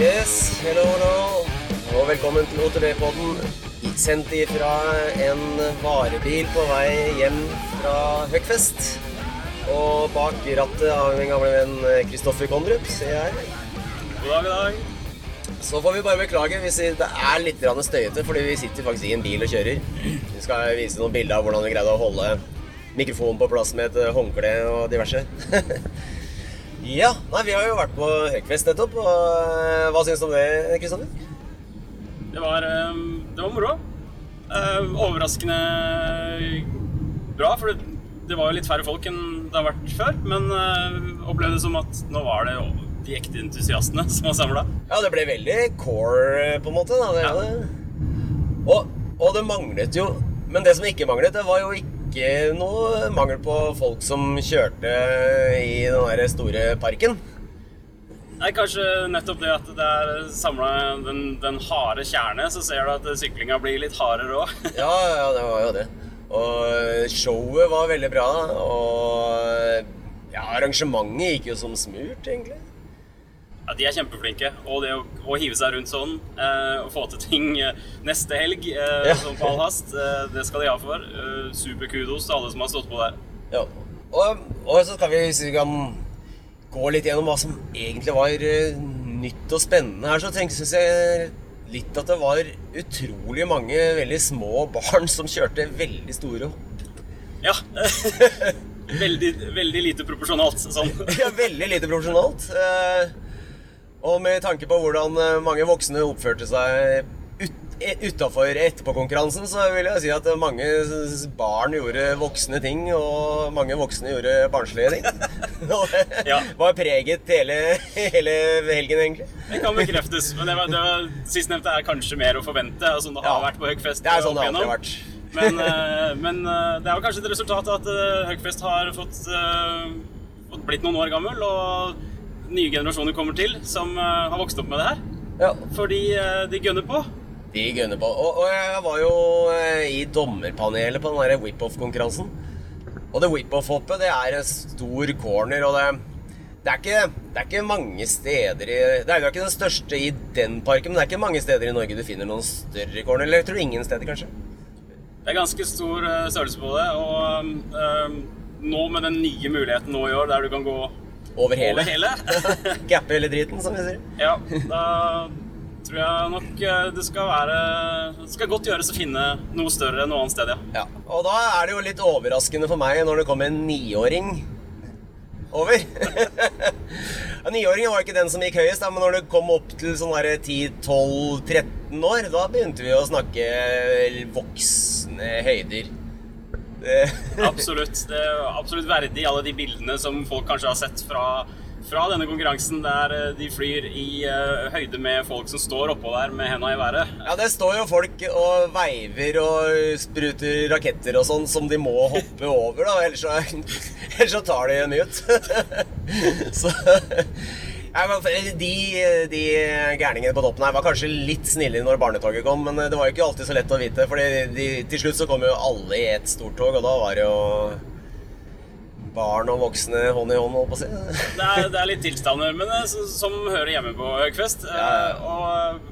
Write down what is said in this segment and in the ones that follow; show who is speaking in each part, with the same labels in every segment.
Speaker 1: Yes, hello, hello. Og velkommen til OTB-podden. Sendt ifra en varebil på vei hjem fra Høgfest. Og bak rattet av min gamle venn Kristoffer Kondrup, ser jeg her.
Speaker 2: God dag, god dag.
Speaker 1: Så får vi bare beklage hvis det er litt støyete, fordi vi sitter faktisk i en bil og kjører. Vi skal vise noen bilder av hvordan vi greide å holde mikrofonen på plass med et håndkle og diverse. ja, nei, vi har jo vært på Høgfest nettopp. Og eh, hva syns du om det, Kristoffer?
Speaker 2: Det var, eh, det var moro. Eh, Overraskende bra, for det, det var jo litt færre folk enn det har vært før. Men opplevde det som at nå var det de ekte entusiastene som var samla.
Speaker 1: Ja, det ble veldig core, på en måte. Da. Det,
Speaker 2: Ja.
Speaker 1: Og, og det manglet jo Men det som ikke manglet, det var jo ikke noe mangel på folk som kjørte i den der store parken.
Speaker 2: Nei, Kanskje nettopp det at det er samla den, den harde kjerne, så ser du at syklinga blir litt hardere òg.
Speaker 1: Ja, ja, det var jo det. Og showet var veldig bra. Og ja, arrangementet gikk jo som smurt, egentlig.
Speaker 2: Ja, de er kjempeflinke. Og det å, å hive seg rundt sånn eh, og få til ting eh, neste helg eh,
Speaker 1: Ja.
Speaker 2: sånn på all hast, eh, det skal de ha for. Eh, Superkudos til alle som har stått på der.
Speaker 1: Ja. Og, og så skal vi, hvis vi kan gå litt gjennom hva som egentlig var eh, nytt og spennende her, så syns jeg litt at det var utrolig mange veldig små barn som kjørte veldig store hopp.
Speaker 2: Ja. veldig, veldig lite proporsjonalt sånn.
Speaker 1: Ja, veldig lite proporsjonalt. Eh, og med tanke på hvordan eh, mange voksne oppførte seg ut, utafor etterpåkonkurransen, så vil jeg si at mange barn gjorde voksne ting, og mange voksne gjorde barnslige ting. Og det
Speaker 2: Ja.
Speaker 1: var preget hele, hele helgen, egentlig.
Speaker 2: Det kan bekreftes. Men det var, det var, sistnevnte er kanskje mer å forvente, som det har
Speaker 1: Ja.
Speaker 2: vært på Høgfest.
Speaker 1: Det er sånn det alltid har vært.
Speaker 2: Men, eh, men eh, det er jo kanskje et resultat at eh, Høgfest har fått, eh, fått blitt noen år gammel, og nye generasjoner kommer til som eh, har vokst opp med det her.
Speaker 1: Ja,
Speaker 2: Fordi eh, de gønner på.
Speaker 1: de gønner på. Og, og jeg var jo eh, i dommerpanelet på den whip-off-konkurransen. Og det whip-off-hoppet, det er en stor corner, og det, det, er ikke, det er ikke mange steder i Det er jo ikke den største i den parken, men det er ikke mange steder i Norge du finner noen større corner. Eller jeg tror ingen steder, kanskje.
Speaker 2: Det er ganske stor størrelse på det. Og eh, nå med den nye muligheten nå i år, der du kan gå
Speaker 1: Over hele.
Speaker 2: over hele
Speaker 1: Gappe hele driten, som vi sier.
Speaker 2: Ja, da tror jeg nok eh, det skal være Det skal godt gjøres å finne noe større noe annet sted, ja.
Speaker 1: Ja. Og da er det jo litt overraskende for meg når det kommer en niåring over. Niåringen var ikke den som gikk høyest, men når det kom opp til sånn der 10-12-13 år, da begynte vi å snakke voksne høyder. Det,
Speaker 2: Absolutt. Det er absolutt verdig alle de bildene som folk kanskje har sett fra, fra denne konkurransen, der eh, de flyr i uh, høyde med folk som står oppå der med henda i været.
Speaker 1: ja, det står jo folk og veiver og spruter raketter og sånn som de må hoppe over, da, ellers så, ellers så tar de en ut. så de, de gærningene på toppen her var kanskje litt snillere når barnetoget kom, men det var jo ikke alltid så lett å vite, for til slutt så kom jo alle i ett stort tog, og da var det jo barn og voksne hånd i hånd, holdt på å si.
Speaker 2: Det er, det er litt tilstander, men det, er som hører hjemme på Høgfest. eh,
Speaker 1: Ja, ja.
Speaker 2: Og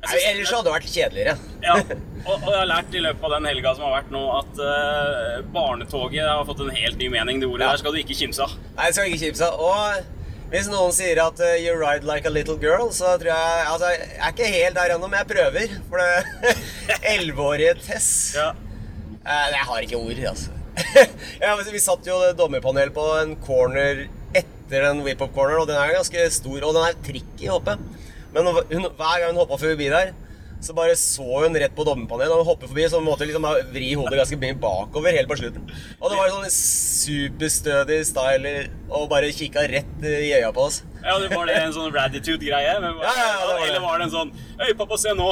Speaker 2: jeg
Speaker 1: Nei, Ellers hadde det vært kjedeligere.
Speaker 2: Ja, og, og jeg har lært i løpet av den helga som har vært nå, at uh, barnetoget har fått en helt ny mening. Det ordet
Speaker 1: Ja.
Speaker 2: der skal du ikke kimse av.
Speaker 1: Nei, det skal ikke kimse av. Og hvis noen sier at uh, you ride like a little girl, så tror jeg Altså, jeg er ikke helt der ennå, men jeg prøver. For det Elleveårige Tess
Speaker 2: Ja.
Speaker 1: uh, Jeg har ikke ord, altså. ja, men vi satt jo i dommerpanel på en corner etter den whip-up-corner, og den er ganske stor, og den er tricky oppe. Men hun, hver gang hun hoppa forbi der, så bare så hun rett på dommerpanelet. Og hoppet forbi, så hun måtte liksom vri hodet ganske mye bakover helt på slutten. Og det var sånn superstødig style og bare kikka rett i øya på oss.
Speaker 2: Ja, det Var det en sånn raditude-greie?
Speaker 1: Ja, ja, ja.
Speaker 2: Eller var det en sånn Øy, pappa, se nå!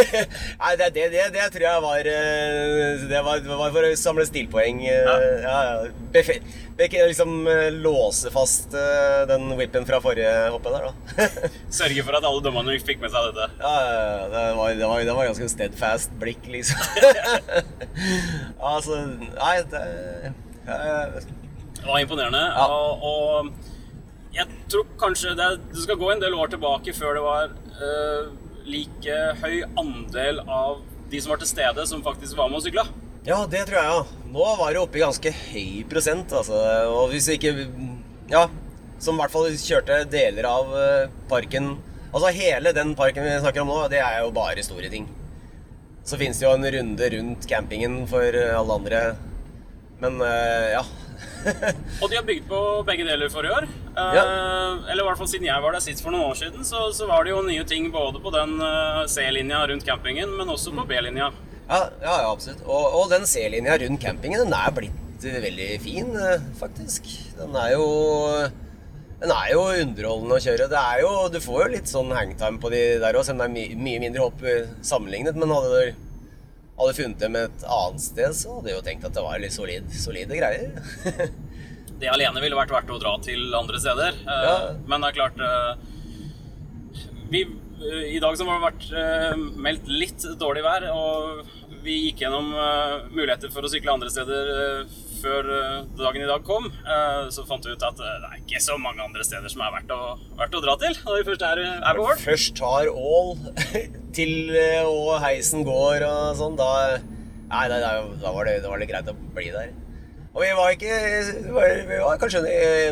Speaker 1: Nei, det, det, det, det tror jeg var eh, Det var, var for å samle stilpoeng. eh,
Speaker 2: Ja.
Speaker 1: Ja. Liksom eh, låse fast den whippen fra forrige hoppet der, da.
Speaker 2: Sørge for at alle dommerne fikk med seg dette.
Speaker 1: Ja, det var, det var, det var ganske steadfast blikk, liksom. altså Nei, det ja,
Speaker 2: Det var imponerende.
Speaker 1: Ja.
Speaker 2: Og, og Jeg tror kanskje det, det skal gå en del år tilbake før det var uh, like høy andel av de som var til stede, som faktisk var med og sykla.
Speaker 1: Ja, det tror jeg, ja. Nå var det oppe i ganske høy prosent, altså. Og hvis vi ikke Ja, som i hvert fall kjørte deler av eh, parken Altså hele den parken vi snakker om nå, det er jo bare store ting. Så fins det jo en runde rundt campingen for eh, alle andre. Men ja.
Speaker 2: Og de har bygd på begge deler for i år. Eh,
Speaker 1: Ja.
Speaker 2: Eller i hvert fall siden jeg var der sist for noen år siden, så, så var det jo nye ting både på den eh, C-linja rundt campingen, men også på B-linja.
Speaker 1: Ja, ja, ja absolutt. Og, og den C-linja rundt campingen, den er blitt eh, veldig fin, faktisk. Den er jo Den er jo underholdende å kjøre. Det er jo, Du får jo litt sånn hangtime på de der òg, selv om det er my mye mindre hopp sammenlignet. Men hadde du hadde funnet dem et annet sted, så hadde jeg jo tenkt at det var litt solid, solide greier.
Speaker 2: Det alene ville vært verdt å dra til andre steder. Eh,
Speaker 1: Ja.
Speaker 2: Men det er klart eh, vi, eh, I dag som har det vært meldt litt dårlig vær, og vi gikk gjennom muligheter for å sykle andre steder før eh, dagen i dag kom, eh, så fant vi ut at eh, det er ikke så mange andre steder som er verdt å, verdt å dra til. Når vi først er, er på Ål.
Speaker 1: Først tar Ål til og heisen går og sånn, da Nei, da, da, var det, da var det greit å bli der. Og vi var ikke Vi var, kanskje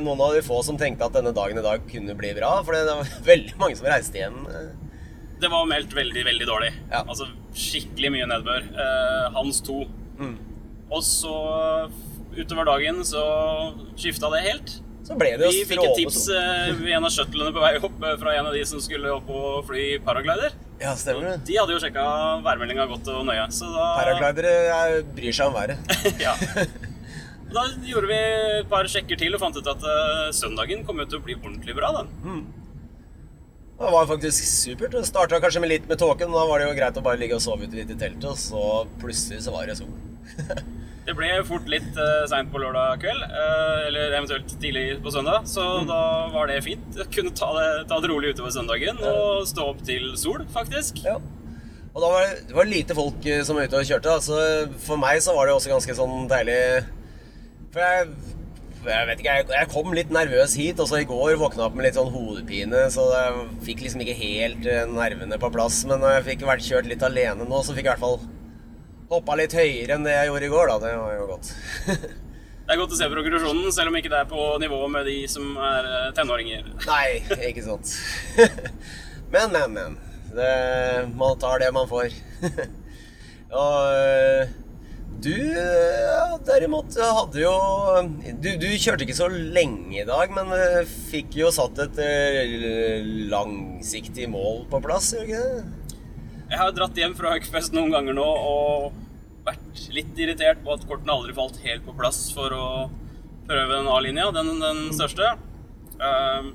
Speaker 1: noen av de få som tenkte at denne dagen i dag kunne bli bra, for det var veldig mange som reiste hjem.
Speaker 2: Det var meldt veldig, veldig dårlig.
Speaker 1: Ja.
Speaker 2: Altså skikkelig mye nedbør. Eh, Hans to.
Speaker 1: Mm.
Speaker 2: Og så utover dagen så skifta det helt.
Speaker 1: Så ble det jo
Speaker 2: Vi fikk et tips eh, ved en av shuttlene på vei opp eh, fra en av de som skulle opp og fly paraglider.
Speaker 1: Ja, stemmer det.
Speaker 2: De hadde jo sjekka værmeldinga godt og nøye, så da
Speaker 1: Paraglidere eh, bryr seg om været.
Speaker 2: ja. Da gjorde vi et par sjekker til og fant ut at søndagen kom til å bli ordentlig bra. den.
Speaker 1: Det var faktisk supert. Det starta kanskje med litt med tåken, da var det jo greit å bare ligge og sove ute litt i teltet, og så plutselig så var det sol.
Speaker 2: Det ble fort litt uh, seint på lørdag kveld, uh, eller eventuelt tidlig på søndag, så da var det fint. Kunne ta det, ta det rolig utover søndagen og stå opp til sol, faktisk.
Speaker 1: Ja. Og da var det, det var lite folk eh, som var ute og kjørte. Altså, for meg så var det også ganske sånn deilig For jeg, jeg vet ikke, jeg, jeg kom litt nervøs hit, og så i går våkna jeg opp med litt sånn hodepine, så jeg fikk liksom ikke helt eh, nervene på plass. Men når jeg fikk vært kjørt litt alene nå, så fikk jeg i hvert fall hoppa litt høyere enn det jeg gjorde i går, da. Det var jo godt.
Speaker 2: Det er godt å se progresjonen, selv om ikke det er på nivå med de som er eh, tenåringer.
Speaker 1: Nei, ikke sant. Men, men, men. Det, man tar det man får. Og øh, du derimot hadde jo du, du kjørte ikke så lenge i dag, men øh, fikk jo satt et langsiktig mål på plass, gjør du ikke det?
Speaker 2: Jeg har dratt hjem fra Huckfest noen ganger nå og vært litt irritert på at kortene aldri falt helt på plass for å prøve den A-linja, den, den største. Ehm,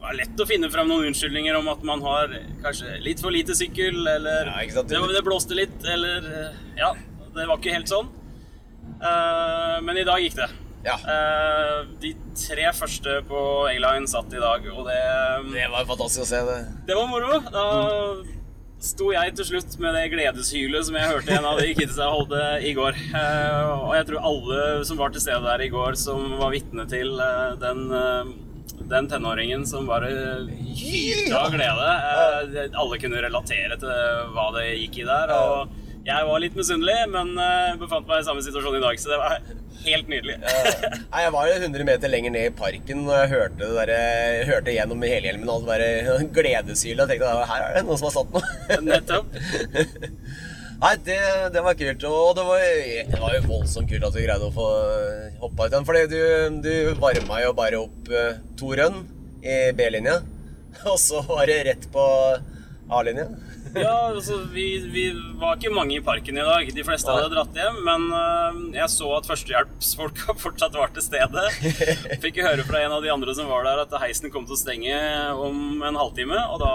Speaker 2: det er lett å finne frem noen unnskyldninger om at man har kanskje litt for lite sykkel, eller
Speaker 1: Ja,
Speaker 2: det, det blåste litt, eller eh, Ja, det var ikke helt sånn. Ehm, men i dag gikk det.
Speaker 1: Ja.
Speaker 2: Ehm, de tre første på A-line satt i dag, og det
Speaker 1: Det var fantastisk å se det.
Speaker 2: det var moro. Da sto jeg til slutt med det gledeshylet som jeg hørte en av de kidsa holde i går. Eh, og jeg tror alle som var til stede der i går, som var vitne til eh, den, eh, den tenåringen som bare hylte av glede. Alle kunne relatere til hva det gikk i der. Og jeg var litt misunnelig, men eh, befant meg i samme situasjon i dag, så det var helt nydelig.
Speaker 1: Nei, Jeg var jo 100 meter lenger ned i parken og jeg hørte det der, jeg hørte gjennom helhjelmen og bare gledeshyl og tenkte at her er det noen som har satt noe.
Speaker 2: Nettopp.
Speaker 1: Nei, det, det var kult. Og det var, det var jo voldsomt kult at du greide å få hoppa ut den. Fordi du, du varma jo bare opp eh, to rønn i B-linja. Og så var det rett på A-linja.
Speaker 2: Ja, altså, vi, vi var ikke mange i parken i dag. De fleste hadde dratt hjem. Men uh, jeg så at førstehjelpsfolka fortsatt var til stede. Fikk høre fra en av de andre som var der, at heisen kom til å stenge om en halvtime. Og da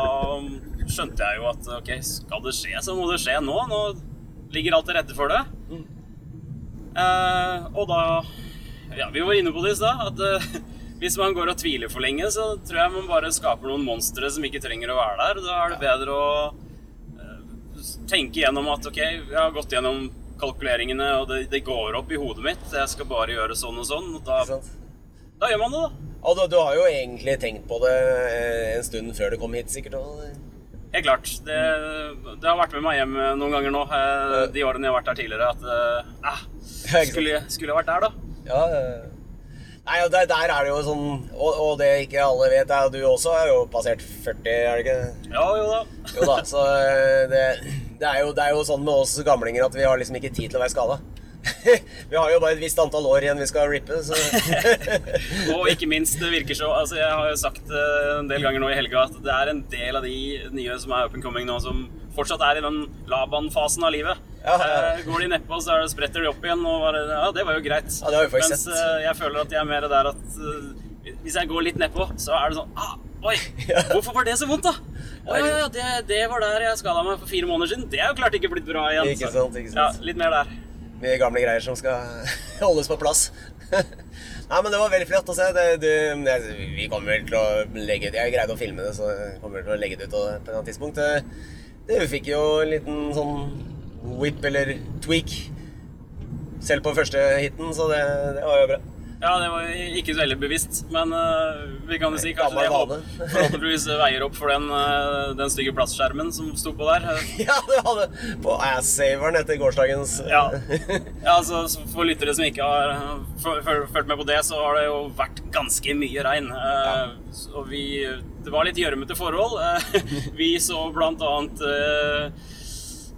Speaker 2: skjønte jeg jo at ok, skal det skje, så må det skje nå. Nå ligger alt til rette for det. Uh, og da Ja, vi var inne på det i stad. At uh, hvis man går og tviler for lenge, så tror jeg man bare skaper noen monstre som ikke trenger å være der. Da er det bedre å tenke gjennom at ok, jeg har gått gjennom kalkuleringene, og det, det går opp i hodet mitt. Jeg skal bare gjøre sånn og sånn. Og da da gjør man det, da.
Speaker 1: Og du, du har jo egentlig tenkt på det eh, en stund før du kom hit, sikkert. Og...
Speaker 2: Helt klart. Det, det har vært med meg hjem eh, noen ganger nå, eh, de årene jeg har vært her tidligere, at eh, ah,
Speaker 1: Ja,
Speaker 2: skulle, skulle jeg vært der, da.
Speaker 1: Ja, Nei, og der, der er det jo sånn og, og det ikke alle vet, er jo du også er jo passert 40, er det ikke?
Speaker 2: Ja, jo da.
Speaker 1: Jo da, så eh, det, det, er jo, det er jo sånn med oss gamlinger at vi har liksom ikke tid til å være skada. vi har jo bare et visst antall år igjen vi skal rippe, så
Speaker 2: Og ikke minst, det virker så altså Jeg har jo sagt eh, en del ganger nå i helga at det er en del av de nye som er up and coming nå, som fortsatt er i den Laban-fasen av livet.
Speaker 1: Ja, ja.
Speaker 2: Går de nedpå, så er det spretter de opp igjen, og bare Ja, det var jo greit.
Speaker 1: Ja, det har vi faktisk
Speaker 2: Mens
Speaker 1: sett.
Speaker 2: eh, jeg føler at jeg er mer der at eh, hvis jeg går litt nedpå, så er det sånn ah, Oi, hvorfor var det så vondt, da? Å ja, ja, det, det var der jeg skada meg for fire måneder siden. Det er jo klart ikke blitt bra igjen.
Speaker 1: Ikke sant, ikke sant.
Speaker 2: Ja, litt mer der.
Speaker 1: mye gamle greier som skal holdes på plass. Nei, men det var veldig flott å se. Det, du, jeg, vi kommer vel til å legge ut Jeg greide å filme det, så kommer kommer til å legge det ut på et eller annet tidspunkt. Det, det, vi fikk jo en liten sånn whip eller tweak selv på første hiten, så det, det var jo bra.
Speaker 2: Ja, det var ikke så veldig bevisst, men uh, vi kan jo si kanskje det forhåpentligvis veier opp for den, uh, den stygge plastskjermen som sto på der.
Speaker 1: Ja, det hadde på ass-saveren etter gårsdagens
Speaker 2: Ja. ja, altså For lyttere som ikke har fulgt med på det, så har det jo vært ganske mye regn. Eh, Og vi Det var litt gjørmete forhold. Eh, Vi så blant annet eh,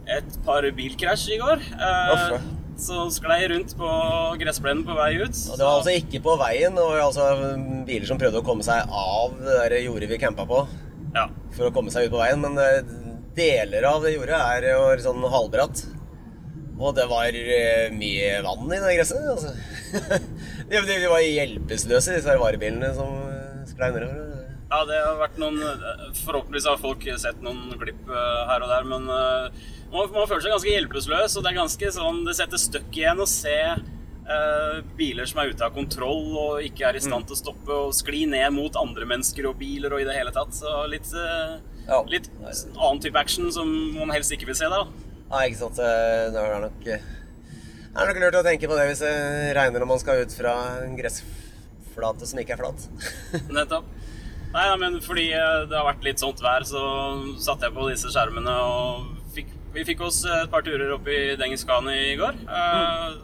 Speaker 2: et par bilkrasj i går. eh. Som sklei rundt på gressplenen på vei ut.
Speaker 1: Og det var altså ikke på veien, og altså biler som prøvde å komme seg av det der jordet vi campa på.
Speaker 2: Ja.
Speaker 1: for å komme seg ut på veien, men eh, deler av det jordet er jo sånn halvbratt. Og det var eh, mye vann i det gresset. Altså. de, var hjelpeløse, disse varebilene som eh, sklei nedover.
Speaker 2: Ja, det har vært noen Forhåpentligvis har folk sett noen klipp eh, her og der, men eh, man, man føler seg ganske hjelpeløs, og det er ganske sånn Det setter støkk igjen å se eh, biler som er ute av kontroll og ikke er i stand til å stoppe og skli ned mot andre mennesker og biler og i det hele tatt. Så litt, eh,
Speaker 1: Ja.
Speaker 2: litt annen type action som man helst ikke vil se da.
Speaker 1: Nei, ikke sant. Det er nok Det er nok lurt å tenke på det hvis det regner når man skal ut fra en gressflate som ikke er flat.
Speaker 2: Nettopp. Nei, nei, men fordi eh, det har vært litt sånt vær, så satte jeg på disse skjermene og fikk, vi fikk oss et par turer opp i Dengeskane i går. eh,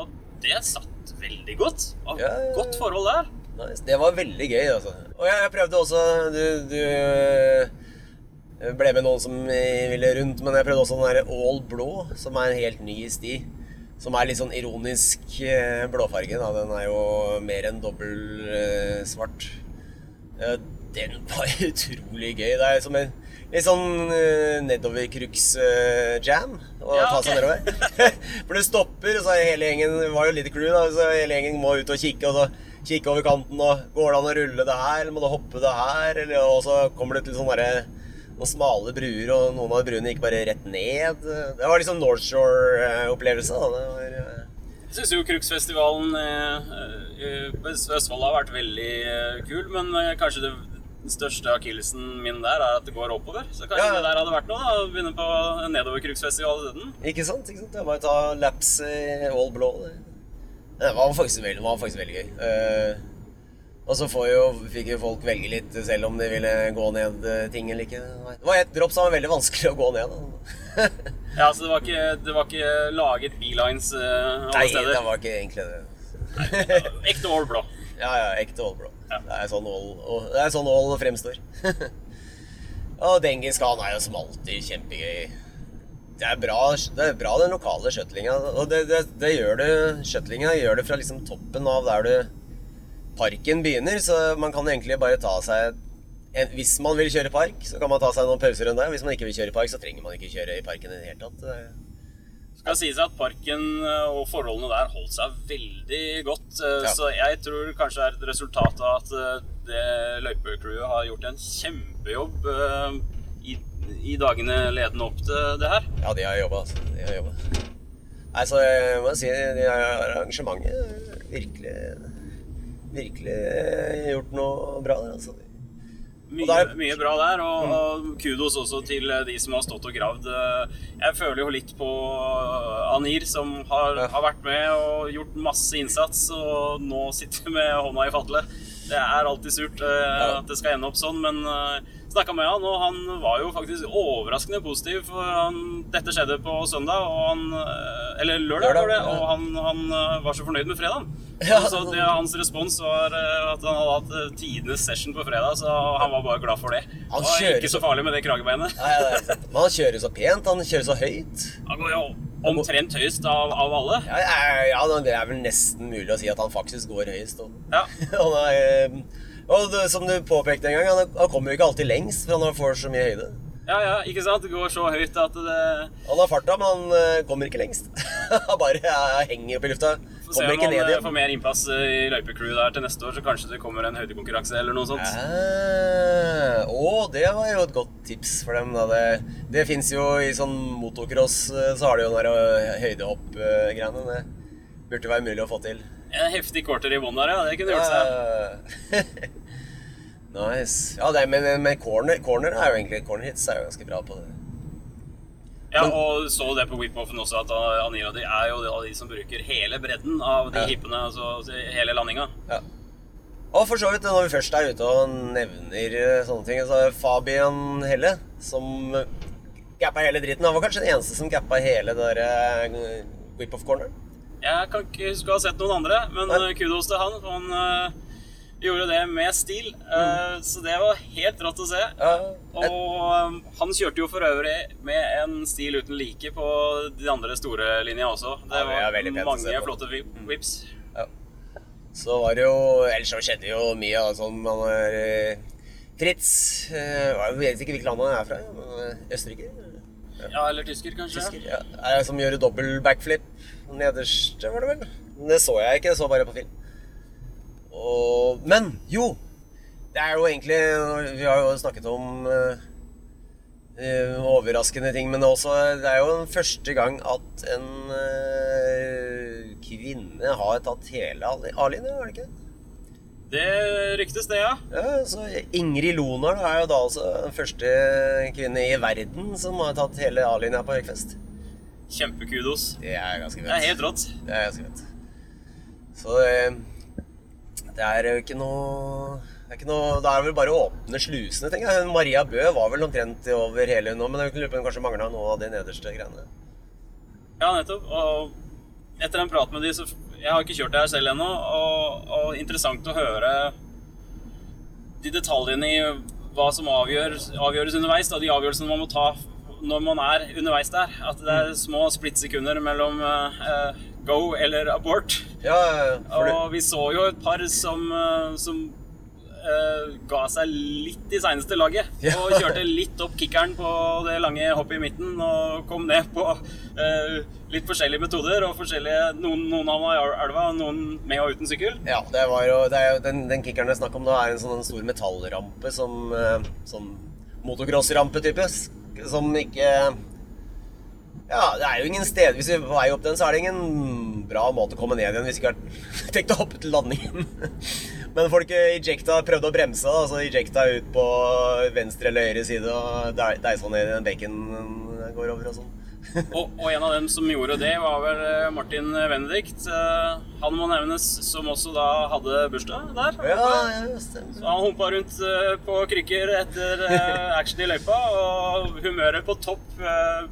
Speaker 2: Og det satt veldig godt. Og
Speaker 1: Ja, ja, ja.
Speaker 2: godt forhold der.
Speaker 1: Nice. Det var veldig gøy, altså. Og jeg, prøvde også Du, du øh, ble med noen som ville rundt, men jeg prøvde også den der All Blå, som er en helt ny sti. Som er litt sånn ironisk blåfarge. Da. Den er jo mer enn dobbel svart. Den var utrolig gøy. Det er som en litt sånn uh, nedoverkruks-jam å
Speaker 2: Ja,
Speaker 1: ta seg
Speaker 2: okay.
Speaker 1: nedover. For det stopper, og så er hele gjengen var jo litt crew, da, så hele gjengen må ut og kikke, og så kikke over kanten, og går det an å rulle det her, eller må du hoppe det her, eller, og så kommer det til sånne der, noen smale bruer, og noen av bruene gikk bare rett ned. Det var liksom North Shore-opplevelse. da. Det var, eh,
Speaker 2: Jeg syns jo Kruksfestivalen eh, eh, på Østfold har vært veldig eh, kul, men eh, kanskje det den største akillesen min der er at det går oppover. Så kanskje
Speaker 1: Ja,
Speaker 2: det der hadde vært noe, da. å Begynne på en nedover isteden.
Speaker 1: Ikke sant? ikke sant? Det er bare å ta laps i all blå. Det, det var faktisk veldig, var faktisk veldig gøy. Uh, og så får jo, fikk jo folk velge litt selv om de ville gå ned eh, ting eller ikke. Det var ett dropp som var veldig vanskelig å gå ned. Da.
Speaker 2: Ja, så det var ikke, det var ikke laget beelines uh, alle
Speaker 1: Nei,
Speaker 2: steder.
Speaker 1: det var ikke egentlig det.
Speaker 2: Ekte all blå.
Speaker 1: Ja, ja, ekte all blå. Det er sånn er sånn fremstår. og Dengis Khan er jo som alltid kjempegøy. Det er bra, det er bra den lokale shuttlinga. Og det, det, det gjør du Shuttlinga gjør det fra liksom toppen av der du parken begynner, så man kan egentlig bare ta seg en, Hvis man vil kjøre park, så kan man ta seg noen pauser rundt der. Hvis man ikke vil kjøre park, så trenger man ikke kjøre i parken i det hele tatt.
Speaker 2: Skal sies at parken eh, og forholdene der holdt seg veldig godt. eh,
Speaker 1: Ja.
Speaker 2: Så jeg tror kanskje det er et resultat av at eh, det løypecrewet har gjort en kjempejobb i, i dagene ledende opp til det her.
Speaker 1: Ja, de har jobba, altså. De har jobba. Nei, så jeg må si de arrangementet virkelig Virkelig gjort noe bra der, altså.
Speaker 2: Mye,
Speaker 1: der-
Speaker 2: mye bra der, og, mm. kudos også til eh, de som har stått og gravd. Eh, Jeg føler jo litt på eh, Anir, som har, har vært med og gjort masse innsats, og nå sitter med hånda i fatle. Det er alltid surt at det skal ende opp sånn, men snakka med han, og han var jo faktisk overraskende positiv. For han, dette skjedde på søndag, og han, eh, eller lørdag,
Speaker 1: Lørdag,
Speaker 2: det, og han, han eh, var så fornøyd med fredagen.
Speaker 1: Ja.
Speaker 2: Så det, hans respons var eh, at han hadde hatt tidenes session på fredag, så han var bare glad for det. Det
Speaker 1: Han
Speaker 2: var ikke
Speaker 1: så-
Speaker 2: farlig med det kragebeinet.
Speaker 1: Nei, det sant. Men han kjører så pent, han kjører så høyt.
Speaker 2: Han går jo omtrent høyest av, av alle.
Speaker 1: Ja, ja, ja, det er vel nesten mulig å si at han faktisk går høyest. Og,
Speaker 2: Ja.
Speaker 1: og eh, og det, som du påpekte en gang, han, han kommer jo ikke alltid lengst, for han får så mye høyde.
Speaker 2: ja, ja, ikke sant? Det går så høyt at det
Speaker 1: Han har farta, men han eh, kommer ikke lengst. Han bare ja, henger opp i lufta.
Speaker 2: Får se om han eh,
Speaker 1: igjen.
Speaker 2: får mer innpass i løypecrew der til neste år, så kanskje det kommer en høydekonkurranse eller noe sånt.
Speaker 1: Ah, å, det var jo et godt tips for dem. Da. Det, det fins jo i sånn motocross, eh, så har de jo den der eh, høydehopp-greiene. Det burde være mulig å få til.
Speaker 2: En heftig quarter i bånn der, ja. Det kunne gjort seg.
Speaker 1: Nice. Ja, det, men, men corner, corner er jo egentlig Corner hits er jo ganske bra på det.
Speaker 2: Ja, og så det på whip-offen også, at Anira de er jo de som bruker hele bredden av de
Speaker 1: Ja.
Speaker 2: hippene, altså hele landinga.
Speaker 1: Ja. Og for så vidt, når vi først er ute og nevner eh, sånne ting, så er Fabian Helle, som gappa hele dritten. Han var kanskje den eneste som gappa hele det der eh, whip-off corner.
Speaker 2: Jeg kan ikke huske å ha sett noen andre, men eh, kudos til han. for Han eh, gjorde det med stil, mm. så det var helt rått å se. Og eh, han kjørte jo for øvrig med en stil uten like på de andre store linja også. Det var mange flotte whips.
Speaker 1: ja. Så var det jo Ellers så skjedde jo mye av sånn man er eh, Fritz eh, Jeg vet ikke hvilket land han er fra. eh, Østerrike?
Speaker 2: Ja, eller tysker, kanskje.
Speaker 1: Tysker? Ja. Som gjør dobbel backflip. Nederste, var det vel? Det så jeg ikke, jeg så bare på film. Og, men jo! Det er jo egentlig Vi har jo snakket om eh, overraskende ting, men også Det er jo den første gang at en uh, kvinne har tatt hele A-linja, er det ikke?
Speaker 2: Det ryktes, det, ja.
Speaker 1: Ja, så Ingrid Lonar er jo da også den første kvinne i verden som har tatt hele A-linja på Høgfest.
Speaker 2: Kjempekudos.
Speaker 1: Det er ganske fett.
Speaker 2: Det er helt rått.
Speaker 1: Det er ganske fett. Så det, det er jo ikke noe det er ikke noe, det er vel bare å åpne slusene, tenker jeg. Maria Bø var vel omtrent over hele nå, men jeg lurer på om kanskje mangla noe av de nederste greiene.
Speaker 2: Ja, nettopp. Og etter en prat med de, så Jeg har ikke kjørt det her selv ennå, og, og interessant å høre de detaljene i hva som avgjør, avgjøres underveis. Da, de avgjørelsene man må ta når man er underveis der. At det er små splittsekunder mellom eh, go eller abort.
Speaker 1: Ja, for
Speaker 2: Og vi så jo et par som, eh, som eh, ga seg litt i seneste laget.
Speaker 1: Ja.
Speaker 2: Og kjørte litt opp kickeren på det lange hoppet i midten og kom ned på eh, litt forskjellige metoder. og forskjellige, Noen, noen havna i elva, noen med og uten sykkel.
Speaker 1: Ja, det var jo, det jo den, den kickeren det er snakk om nå, er en sånn stor metallrampe som som Sånn motocrossrampe-type. Som ikke Ja, det er jo ingen sted Hvis vi er på vei opp den, så er det ingen bra måte å komme ned igjen hvis vi ikke har tenkt å hoppe til landingen. Men folk ejecta, prøvde å bremse, da, så ejecta ut på venstre eller høyre side og de- deisa ned i den bacon går over og sånn.
Speaker 2: Og, og en av dem som gjorde det, var vel eh, Martin Benedikt. Eh, Han må nevnes, som også da hadde bursdag der.
Speaker 1: Ja, ja, stemmer.
Speaker 2: Så han humpa rundt eh, på krykker etter action i løypa, og humøret på topp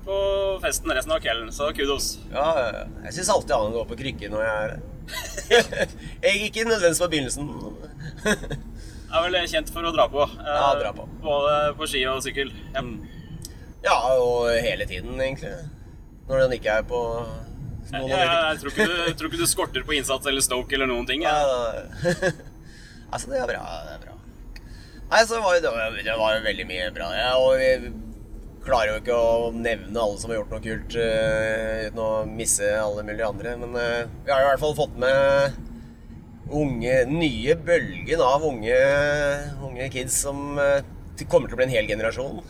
Speaker 2: på festen resten av kvelden. Så kudos.
Speaker 1: Ja. Jeg syns alltid han går på krykker når jeg er her. jeg ikke nødvendigvis på begynnelsen.
Speaker 2: Er vel kjent for å dra på.
Speaker 1: Ja, dra på.
Speaker 2: Både på ski og sykkel. Ja.
Speaker 1: Ja, og hele tiden, egentlig. Når den ikke er på
Speaker 2: Ja,
Speaker 1: noen
Speaker 2: jeg, jeg, tror ikke du, jeg tror ikke du skorter på innsats eller stoke eller noen ting.
Speaker 1: Ja, altså, det er bra. Det er bra. Nei, så var det, det var veldig mye bra. Ja, og vi klarer jo ikke å nevne alle som har gjort noe kult, uh, uten å misse alle mulige andre. Men uh, vi har i hvert fall fått med unge, nye bølgen av unge, unge kids som uh, kommer til å bli en hel generasjon.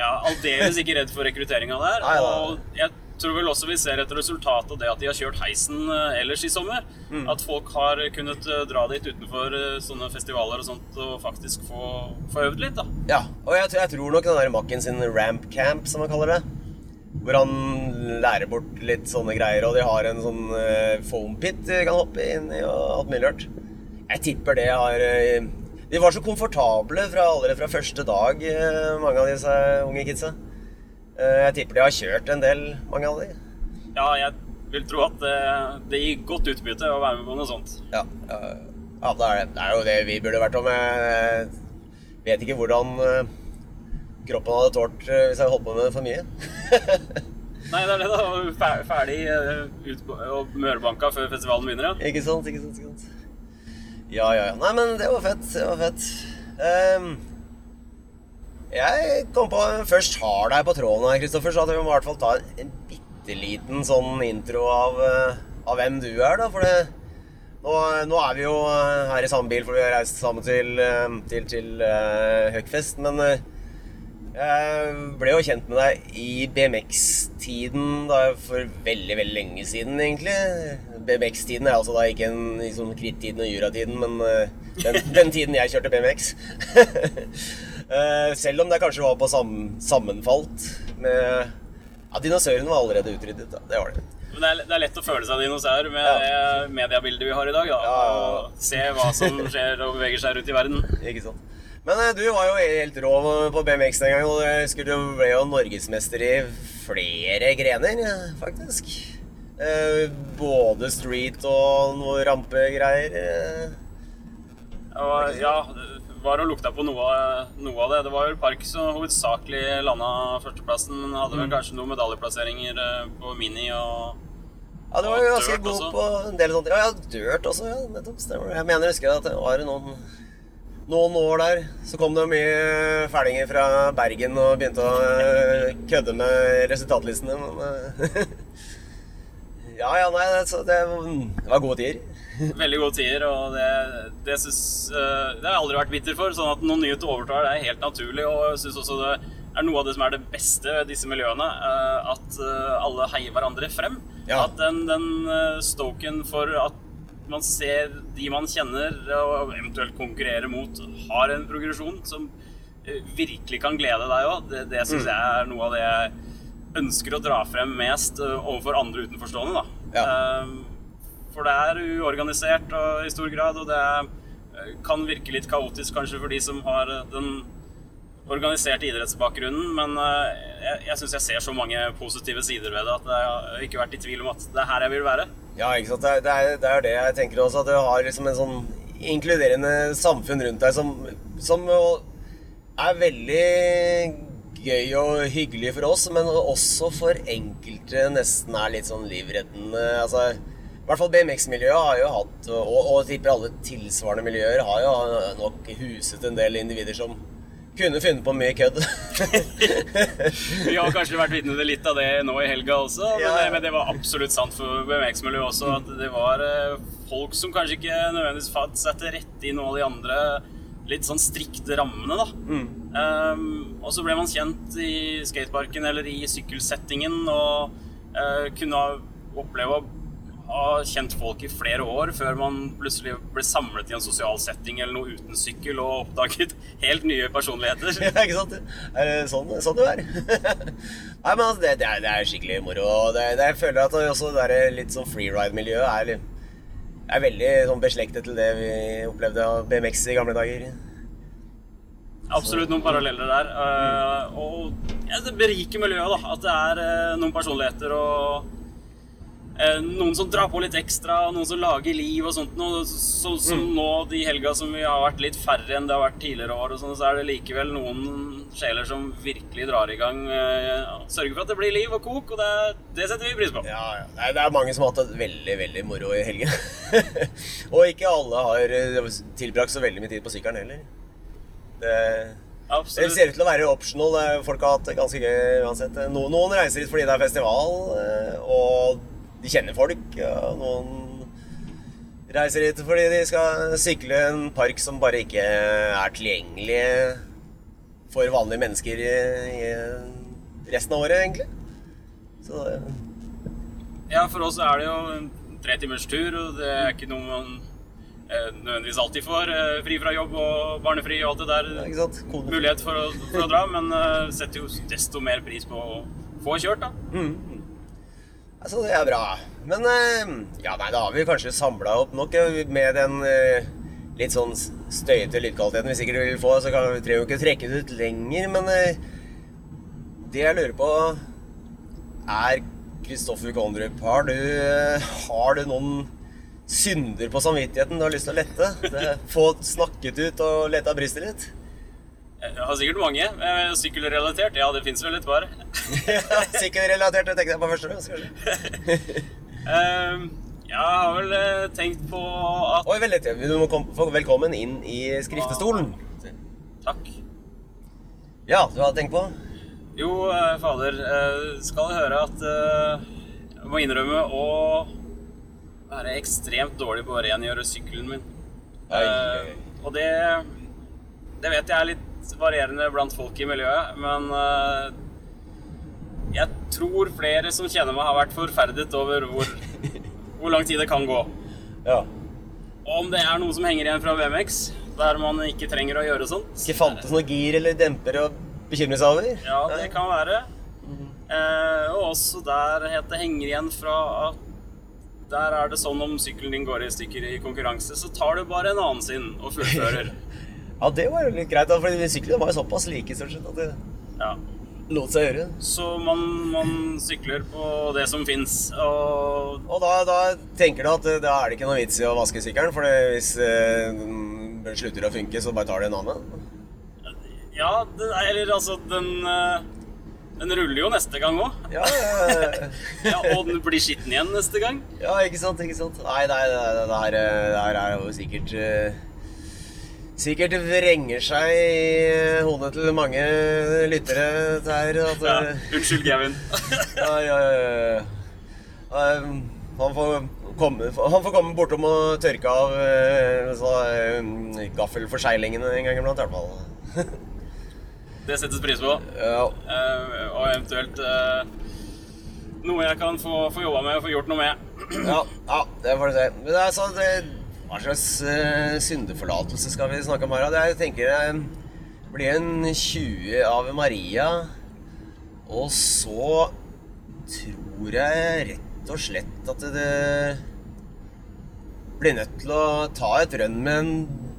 Speaker 2: Ja, aldeles ikke redd for rekrutteringa der.
Speaker 1: Nei, nei.
Speaker 2: Og jeg tror vel også vi ser et resultat av det at de har kjørt heisen eh, ellers i sommer. At folk har kunnet eh, dra dit utenfor eh, sånne festivaler og sånt og faktisk få, få øvd litt. da.
Speaker 1: Ja, og jeg, jeg tror nok den der Macken sin ramp camp, som man kaller det. Hvor han lærer bort litt sånne greier, og de har en sånn foam pit de kan hoppe inn i og alt mulig rart. Jeg tipper det har De var så komfortable fra allerede fra første dag, eh, mange av disse unge kidsa. Eh, jeg tipper de har kjørt en del, mange av de.
Speaker 2: Ja, jeg vil tro at det, det gir godt utbytte å være med på noe sånt.
Speaker 1: Ja, ja, det, er det. er jo det vi burde vært om. Jeg vet ikke hvordan eh, kroppen hadde tålt eh, hvis jeg holdt på med det for mye.
Speaker 2: Nei, det er det, da. Ferdig eh, ut og mørbanka før festivalen begynner, ja.
Speaker 1: Ikke sant, ikke sant, ikke sant. Ja, ja, ja. Nei, men det var fett. Det var fett. Um, jeg kom på først har deg på tråden her, Kristoffer, så at vi må i hvert fall ta en, bitte liten sånn intro av, eh, av hvem du er, da. For det, nå, nå er vi jo eh, her i samme bil, for vi har reist sammen til, eh, til, til uh, Høgfest. Men eh, jeg ble jo kjent med deg i BMX-tiden for veldig, veldig lenge siden, egentlig. BMX-tiden er altså da ikke en liksom, sånn krittiden og juratiden, men uh, den, den tiden jeg kjørte BMX. uh, Selv om det kanskje var på sam, sammenfalt med Ja, dinosaurene var allerede utryddet, da. Det var det.
Speaker 2: Men det er, det er lett å føle seg dinosaur med
Speaker 1: Ja.
Speaker 2: det mediebildet vi har i dag. Da,
Speaker 1: Ja.
Speaker 2: Og se hva som skjer og beveger seg rundt i verden.
Speaker 1: Ikke sant. Men eh, du var jo helt rå på BMX den gangen, og jeg husker du ble jo norgesmester i flere grener, faktisk. Eh, både street og noe rampegreier. eh.
Speaker 2: Ja, det var og lukta på noe, noe av det. Det var jo Park som hovedsakelig landa førsteplassen, men hadde
Speaker 1: Mm.
Speaker 2: vel kanskje noen medaljeplasseringer eh, på mini og
Speaker 1: Ja, du var jo ganske god
Speaker 2: også.
Speaker 1: på en del ting. Ja, dørt også, ja. Nettopp. Stemmer. Jeg mener, jeg husker at det var noen, noen år der. Så kom det mye fælinger fra Bergen og begynte å eh, kødde med resultatlistene, men eh, Ja, ja, nei, det, så det, det var gode tider.
Speaker 2: veldig gode tider. Og det, det, synes, eh, det har jeg aldri vært bitter for. Sånn at noen nye overtar, det er helt naturlig. Og jeg synes også det er noe av det som er det beste ved disse miljøene. eh, At eh, alle heier hverandre frem.
Speaker 1: Ja.
Speaker 2: At den, den eh, stoken for at man ser de man kjenner og eventuelt konkurrerer mot, har en progresjon som virkelig kan glede deg òg. Det, det syns
Speaker 1: Mm.
Speaker 2: jeg er noe av det jeg ønsker å dra frem mest overfor andre utenforstående. da.
Speaker 1: Ja.
Speaker 2: For det er uorganisert og, i stor grad, og det kan virke litt kaotisk kanskje for de som har den organiserte idrettsbakgrunnen, men eh, jeg, jeg syns jeg ser så mange positive sider ved det at jeg har ikke vært i tvil om at det er her jeg vil være.
Speaker 1: Ja, ikke sant. Det er, det er, det er det jeg tenker også, at du har liksom en sånn inkluderende samfunn rundt deg som, som er veldig gøy og hyggelig for oss, men også for enkelte nesten er litt sånn livreddende. Altså, I hvert fall BMX-miljøet har jo hatt, og, og tipper alle tilsvarende miljøer, har jo nok huset en del individer som kunne funnet på mye kødd.
Speaker 2: Vi har kanskje vært vitne til litt av det nå i helga også, men,
Speaker 1: Ja,
Speaker 2: men det var absolutt sant for BMX-miljøet også. At det var eh, folk som kanskje ikke nødvendigvis fant seg til rette i noen av de andre litt sånn strikte rammene, da. Um, og så ble man kjent i skateparken eller i sykkelsettingen og uh, kunne oppleve å ha kjent folk i flere år før man plutselig ble samlet i en sosial setting eller noe uten sykkel og oppdaget helt nye personligheter.
Speaker 1: Ja, ikke sant? Er det sånn, sånn det er? Nei, men altså, det, det, er, det er skikkelig moro. og Det, det, jeg føler at også det der litt sånn freeride-miljøet er, er veldig sånn beslektet til det vi opplevde av BMX i gamle dager.
Speaker 2: Absolutt noen paralleller der. eh, og ja, det beriker miljøet, da. At det er eh, noen personligheter og noen som drar på litt ekstra, og noen som lager liv og sånt noe. Så, som nå de helga som vi har vært litt færre enn det har vært tidligere år, og sånn, så er det likevel noen sjeler som virkelig drar i gang. eh, sørger for at det blir liv og kok, og det, det setter vi pris på.
Speaker 1: Ja, ja. Nei, det er mange som har hatt det veldig, veldig moro i helgen. og ikke alle har eh, tilbrakt så veldig mye tid på sykkelen heller. Det, det ser ut til å være optional. Folk har hatt det ganske gøy uansett. Noen reiser hit fordi det er festival, eh, og de kjenner folk. Og noen reiser hit fordi de skal sykle en park som bare ikke er tilgjengelig for vanlige mennesker i, i resten av året, egentlig. Så det-
Speaker 2: Ja, for oss er det jo en tre timers tur, og det er ikke noe man eh, nødvendigvis alltid får. Eh, fri fra jobb og barnefri og alt det der.
Speaker 1: Ja?
Speaker 2: Mulighet for å, for å dra, men eh, setter jo desto mer pris på å få kjørt, da.
Speaker 1: Altså, det er bra. Men eh, ja, nei, da har vi kanskje samla opp nok eh, med den eh, litt sånn støyete lydkvaliteten vi sikkert vil få. Så kan vi trenger jo ikke trekke det ut lenger, men det jeg lurer på, er Kristoffer Kondrup, har du, har du noen synder på samvittigheten du har lyst til å lette? Få snakket ut og lette av brystet litt?
Speaker 2: Jeg har sikkert mange. Eh, Sykkelrelatert, ja, det fins vel et par.
Speaker 1: Sykkelrelatert, det tenkte jeg på første kanskje.
Speaker 2: Eh, Jeg har vel eh, tenkt på at
Speaker 1: Oi, vel. Du må komme, velkommen inn i skriftestolen.
Speaker 2: Takk.
Speaker 1: Ja, du hadde tenkt på?
Speaker 2: Jo, eh, fader, Skal skal høre at eh, jeg må innrømme å være ekstremt dårlig på å rengjøre sykkelen min.
Speaker 1: Oi,
Speaker 2: Eh,
Speaker 1: oi.
Speaker 2: Og det, det vet jeg er litt varierende blant folk i miljøet, men eh, jeg tror flere som kjenner meg, har vært forferdet over hvor, hvor lang tid det kan gå.
Speaker 1: Ja.
Speaker 2: Og om det er noe som henger igjen fra BMX, der man ikke trenger å gjøre sånt.
Speaker 1: Ikke fantes noe gir eller demper å bekymre seg over?
Speaker 2: Ja, det kan være. Eh, og også der het det henger igjen fra at der er det sånn om sykkelen din går i stykker i konkurranse, så tar du bare en annen sin og fullfører.
Speaker 1: Ja, det var jo litt greit, da, for syklene var jo såpass like stort sett at det
Speaker 2: Ja.
Speaker 1: lot seg gjøre.
Speaker 2: Så man, man sykler på det som fins. Og
Speaker 1: Og da, da tenker du at eh, da er det ikke noe vits i å vaske sykkelen, for hvis eh, den slutter å funke, så bare tar du en annen?
Speaker 2: ja, det, eller altså Den, eh, den ruller jo neste gang òg.
Speaker 1: Ja, ja,
Speaker 2: Ja, og den blir skitten igjen neste gang.
Speaker 1: ja, ikke sant, ikke sant. Nei, nei, det, her, det her er jo sikkert Sikkert vrenger seg i hodet til mange lyttere der at
Speaker 2: Ja,
Speaker 1: eh,
Speaker 2: unnskyld, Gavin.
Speaker 1: Ja, ja, ja, ja. Um, Han får komme, han får komme bortom og tørke av eh, så, eh, gaffelforseglingene en gang iblant, i hvert fall.
Speaker 2: Det settes pris på.
Speaker 1: Ja,
Speaker 2: Uh, og eventuelt uh, noe jeg kan få, få jobba med og få gjort noe med.
Speaker 1: ja, ja, det får du se. Men det sånn det, Hva slags uh, syndeforlatelse skal vi snakke om her? Er, jeg tenker det blir en 20 av Maria, og så tror jeg rett og slett at det blir nødt til å ta et rønn med en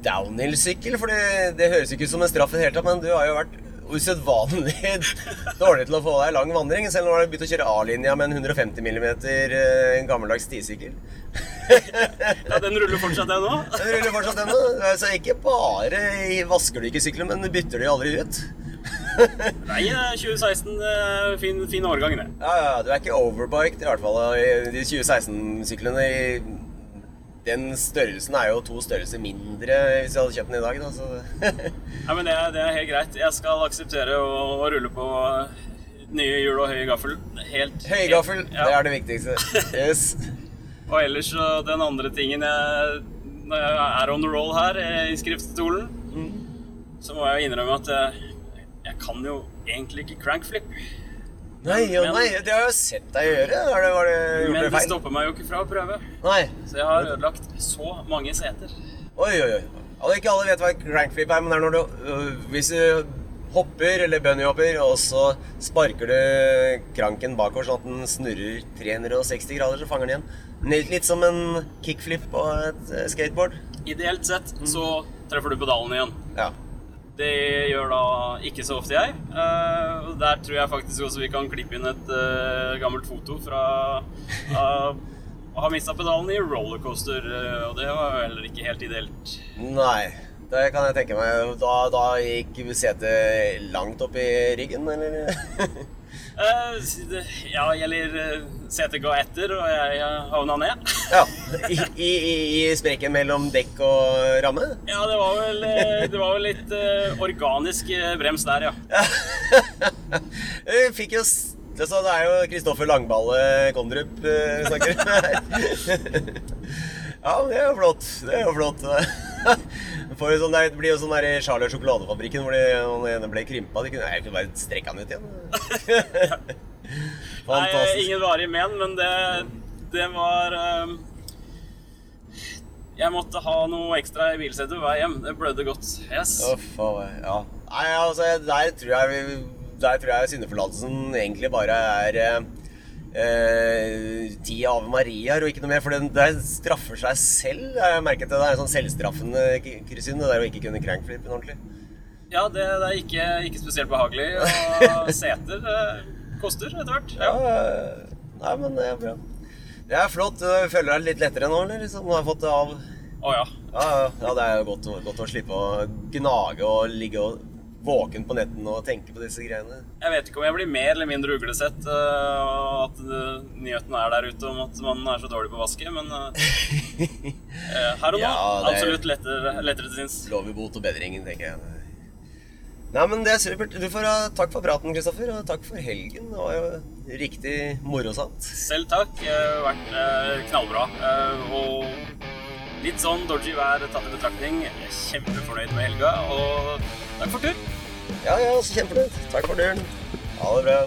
Speaker 1: downhill-sykkel. For det, det høres ikke ut som en straff i det hele tatt, men du har jo vært usedvanlig dårlig til å få deg lang vandring. Selv du har begynt å kjøre A-linja med en 150 mm eh, gammeldags stisykkel.
Speaker 2: Ja, Den ruller fortsatt, den nå.
Speaker 1: Den ruller fortsatt ennå. Så ikke bare vasker du ikke sykkelen, men bytter de aldri ut.
Speaker 2: Nei, eh, 2016 eh, fin, fin årgang, det.
Speaker 1: Ja, ja, du er ikke overbiked i hvert fall. i De 2016-syklene i den størrelsen er jo to størrelser mindre hvis jeg hadde kjøpt den i dag. Da, så.
Speaker 2: Nei, men det er, det er helt greit. Jeg skal akseptere å, å rulle på nye hjul og høy gaffel. Helt
Speaker 1: Høygaffel,
Speaker 2: Ja.
Speaker 1: det er det viktigste. Yes.
Speaker 2: Og ellers så den andre tingen jeg, Når jeg er on the roll her eh, i skriftstolen, så må jeg jo innrømme at jeg, jeg kan jo egentlig ikke crankflip.
Speaker 1: Nei,
Speaker 2: Men-
Speaker 1: nei, det har jeg jo sett deg gjøre. Har det, var det gjort
Speaker 2: Men
Speaker 1: det feil?
Speaker 2: stopper meg jo ikke fra å prøve.
Speaker 1: Nei.
Speaker 2: Så jeg har ødelagt så mange seter.
Speaker 1: Oi, oi, oi. Altså, ikke alle vet hva crankflip er, men det er når du øh, Hvis du hopper, eller bunnyhopper, og så sparker du kranken bakover sånn at den snurrer 360 grader, så fanger den igjen. Litt, som en kickflip på et eh, skateboard.
Speaker 2: Ideelt sett så treffer du pedalen igjen.
Speaker 1: Ja.
Speaker 2: Det gjør da ikke så ofte jeg. Eh, og der tror jeg faktisk også vi kan klippe inn et eh, gammelt foto fra å ha mista pedalen i rollercoaster. eh, og det var jo heller ikke helt ideelt.
Speaker 1: Nei, det kan jeg tenke meg. Da, da gikk setet langt opp i ryggen, eller?
Speaker 2: Eh, ja, gjelder uh, setet ga etter, og jeg eh, havna ned.
Speaker 1: ja. I, i, i, spreken mellom dekk og ramme?
Speaker 2: Ja, det var vel, eh, det var vel litt eh, organisk eh, brems der, ja.
Speaker 1: Vi fikk jo s- altså, Det er jo Kristoffer Langballe Kondrup vi snakker her. Ja, det er jo flott. Det er jo flott. Sånn der, det blir jo sånn der i Charlie og sjokoladefabrikken hvor den ene ble krympa. De kunne jeg kunne bare strekke den ut igjen.
Speaker 2: Nei,
Speaker 1: Fantastisk.
Speaker 2: ingen varige men, men det, det var um, Jeg måtte ha noe ekstra i bilsetet på vei hjem. Det blødde godt. Yes.
Speaker 1: Uff, ja. Nei, altså, der tror jeg, der tror jeg syndeforlatelsen egentlig bare er eh, eh, ti Ave Mariaer og ikke noe mer. For det straffer seg selv. Jeg merket det. Det er en sånn selvstraffende k- det der å ikke kunne crankflippen ordentlig.
Speaker 2: Ja, det, det er ikke, ikke spesielt behagelig. Og seter eh, koster etter hvert.
Speaker 1: Ja,
Speaker 2: Ja.
Speaker 1: eh, nei, men det er bra. Det er flott. Du føler deg litt lettere nå, eller? Liksom, du har fått det av.
Speaker 2: Å ja.
Speaker 1: Ja, ja, ja, det er jo godt, godt å slippe å gnage og ligge og våken på netten og tenke på disse greiene.
Speaker 2: Jeg vet ikke om jeg blir mer eller mindre uglesett, eh, og at uh, nyheten er der ute om at man er så dårlig på å vaske, men eh, eh, her og nå
Speaker 1: Ja,
Speaker 2: absolutt lettere, lettere til sinns.
Speaker 1: i bot og bedringen, tenker jeg. Nei, men det er supert. Du får ha takk for praten, Kristoffer, og takk for helgen. Det var jo riktig morosamt.
Speaker 2: Selv takk. Det har vært eh, knallbra. Eh, og litt sånn dodgy vær tatt i betraktning. Kjempefornøyd med helga, og takk for tur.
Speaker 1: Ja, ja, så kjempefornøyd. Takk for turen. Ha det bra.